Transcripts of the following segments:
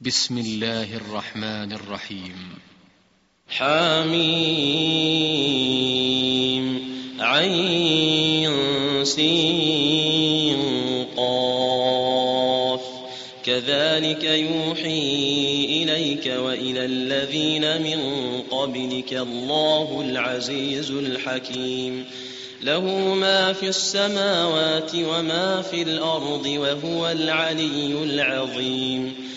بسم الله الرحمن الرحيم. حميم عين سين قاف. كذلك يوحي إليك وإلى الذين من قبلك الله العزيز الحكيم. له ما في السماوات وما في الأرض وهو العلي العظيم.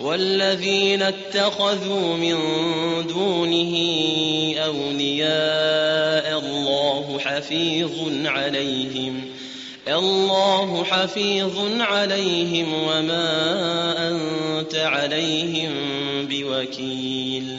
والذين اتخذوا من دونه أولياء الله حفيظ عليهم الله حفيظ عليهم وما أنت عليهم بوكيل.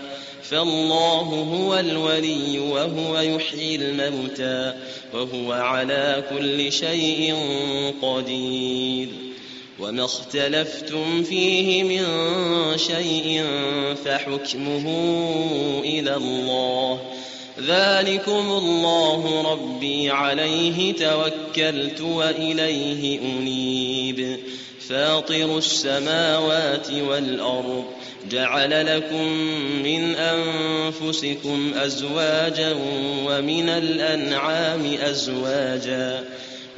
فالله هو الولي وهو يحيي الموتى وهو على كل شيء قدير وما اختلفتم فيه من شيء فحكمه إلى الله ذلكم الله ربي عليه توكلت وإليه أنيب. فاطر السماوات والأرض جعل لكم من أنفسكم أزواجا ومن الأنعام أزواجا.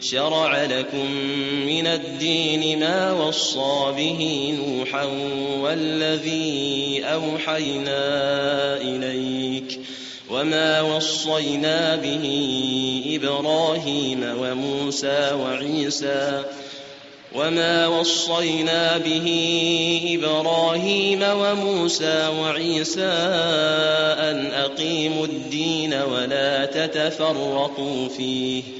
شرع لكم من الدين ما وصى به نوحا والذي أوحينا إليك وما وصينا به إبراهيم وموسى وعيسى وما وصينا به إبراهيم وموسى وعيسى أن أقيموا الدين ولا تتفرقوا فيه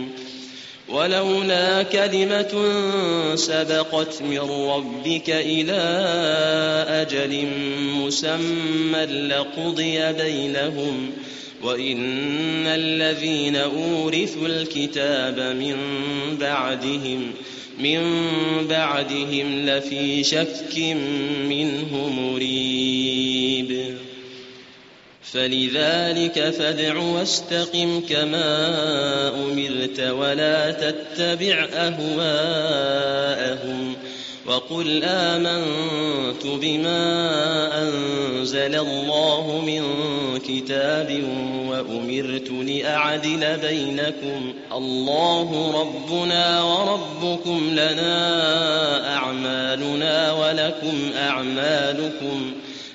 ولولا كلمة سبقت من ربك إلى أجل مسمى لقضي بينهم وإن الذين أورثوا الكتاب من بعدهم من بعدهم لفي شك منه مريب. فلذلك فادع واستقم كما أمرت ولا تتبع أهواءهم وقل آمنت بما أنزل الله من كتاب وأمرت لأعدل بينكم الله ربنا وربكم لنا أعمالنا ولكم أعمالكم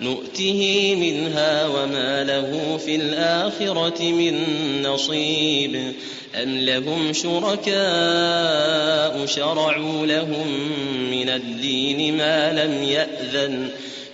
نؤته منها وما له في الآخرة من نصيب. أم لهم شركاء شرعوا لهم من الدين ما لم يأذن.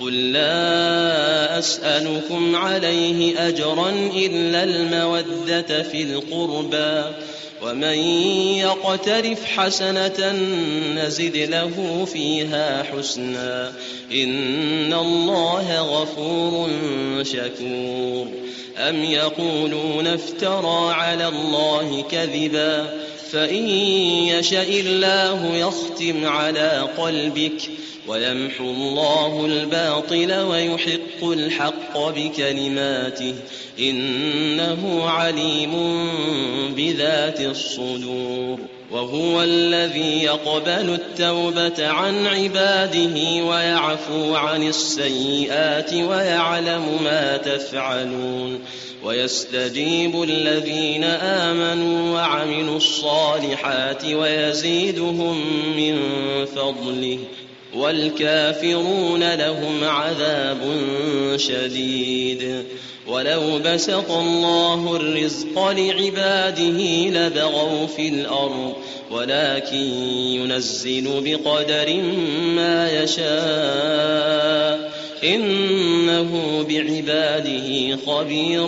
قل لا أسألكم عليه أجرا إلا المودة في القربى ومن يقترف حسنة نزد له فيها حسنا إن الله غفور شكور أم يقولون افترى على الله كذبا فإن يشأ الله يختم على قلبك ويمحو الله الباطل ويحق الحق بكلماته إنه عليم بذات الصدور وهو الذي يقبل التوبة عن عباده ويعفو عن السيئات ويعلم ما تفعلون ويستجيب الذين آمنوا وعملوا الصالحات ويزيدهم من فضله والكافرون لهم عذاب شديد ولو بسط الله الرزق لعباده لبغوا في الأرض ولكن ينزل بقدر ما يشاء. إنه بعباده خبير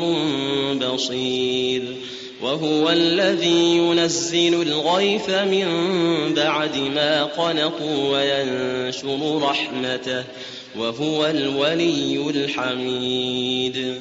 بصير. وهو الذي ينزل الغيث من بعد ما قنطوا وينشر رحمته. وهو الولي الحميد.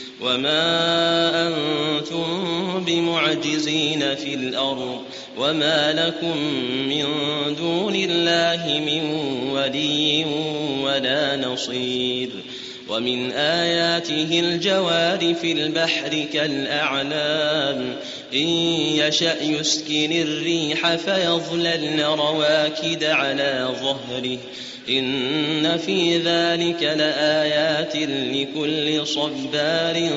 وما أنتم بمعجزين في الأرض وما لكم من دون الله من ولي ولا نصير ومن آياته الجوار في البحر كالأعلام. إن يشأ يسكن الريح فيظللن رواكد على ظهره. إن في ذلك لآيات لكل صبار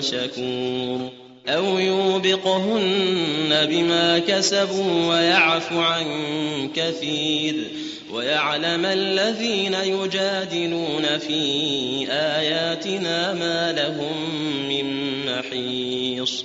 شكور. أو يوبقهن بما كسبوا ويعفو عن كثير ويعلم الذين يجادلون في آياتنا ما لهم من محيص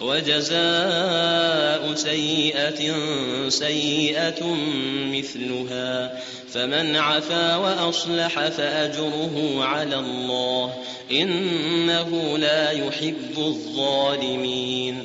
وجزاء سيئة سيئة مثلها فمن عفا وأصلح فأجره على الله إنه لا يحب الظالمين.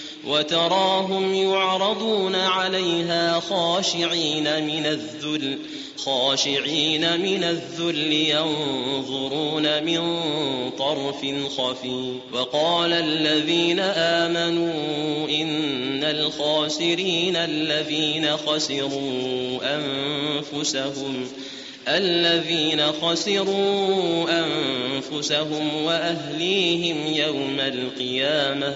وتراهم يعرضون عليها خاشعين من الذل خاشعين من الذل ينظرون من طرف خفي. وقال الذين آمنوا إن الخاسرين الذين خسروا أنفسهم الذين خسروا أنفسهم وأهليهم يوم القيامة.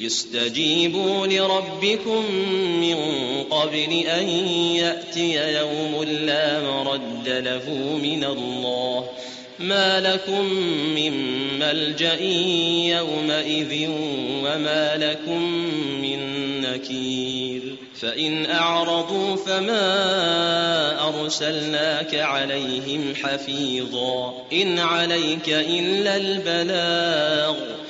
يستجيبوا لربكم من قبل أن يأتي يوم لا مرد له من الله. ما لكم من ملجأ يومئذ وما لكم من نكير. فإن أعرضوا فما أرسلناك عليهم حفيظا. إن عليك إلا البلاغ.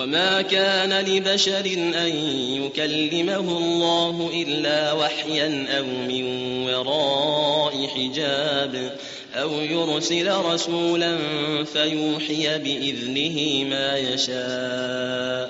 وما كان لبشر أن يكلمه الله إلا وحيا أو من وراء حجاب أو يرسل رسولا فيوحي بإذنه ما يشاء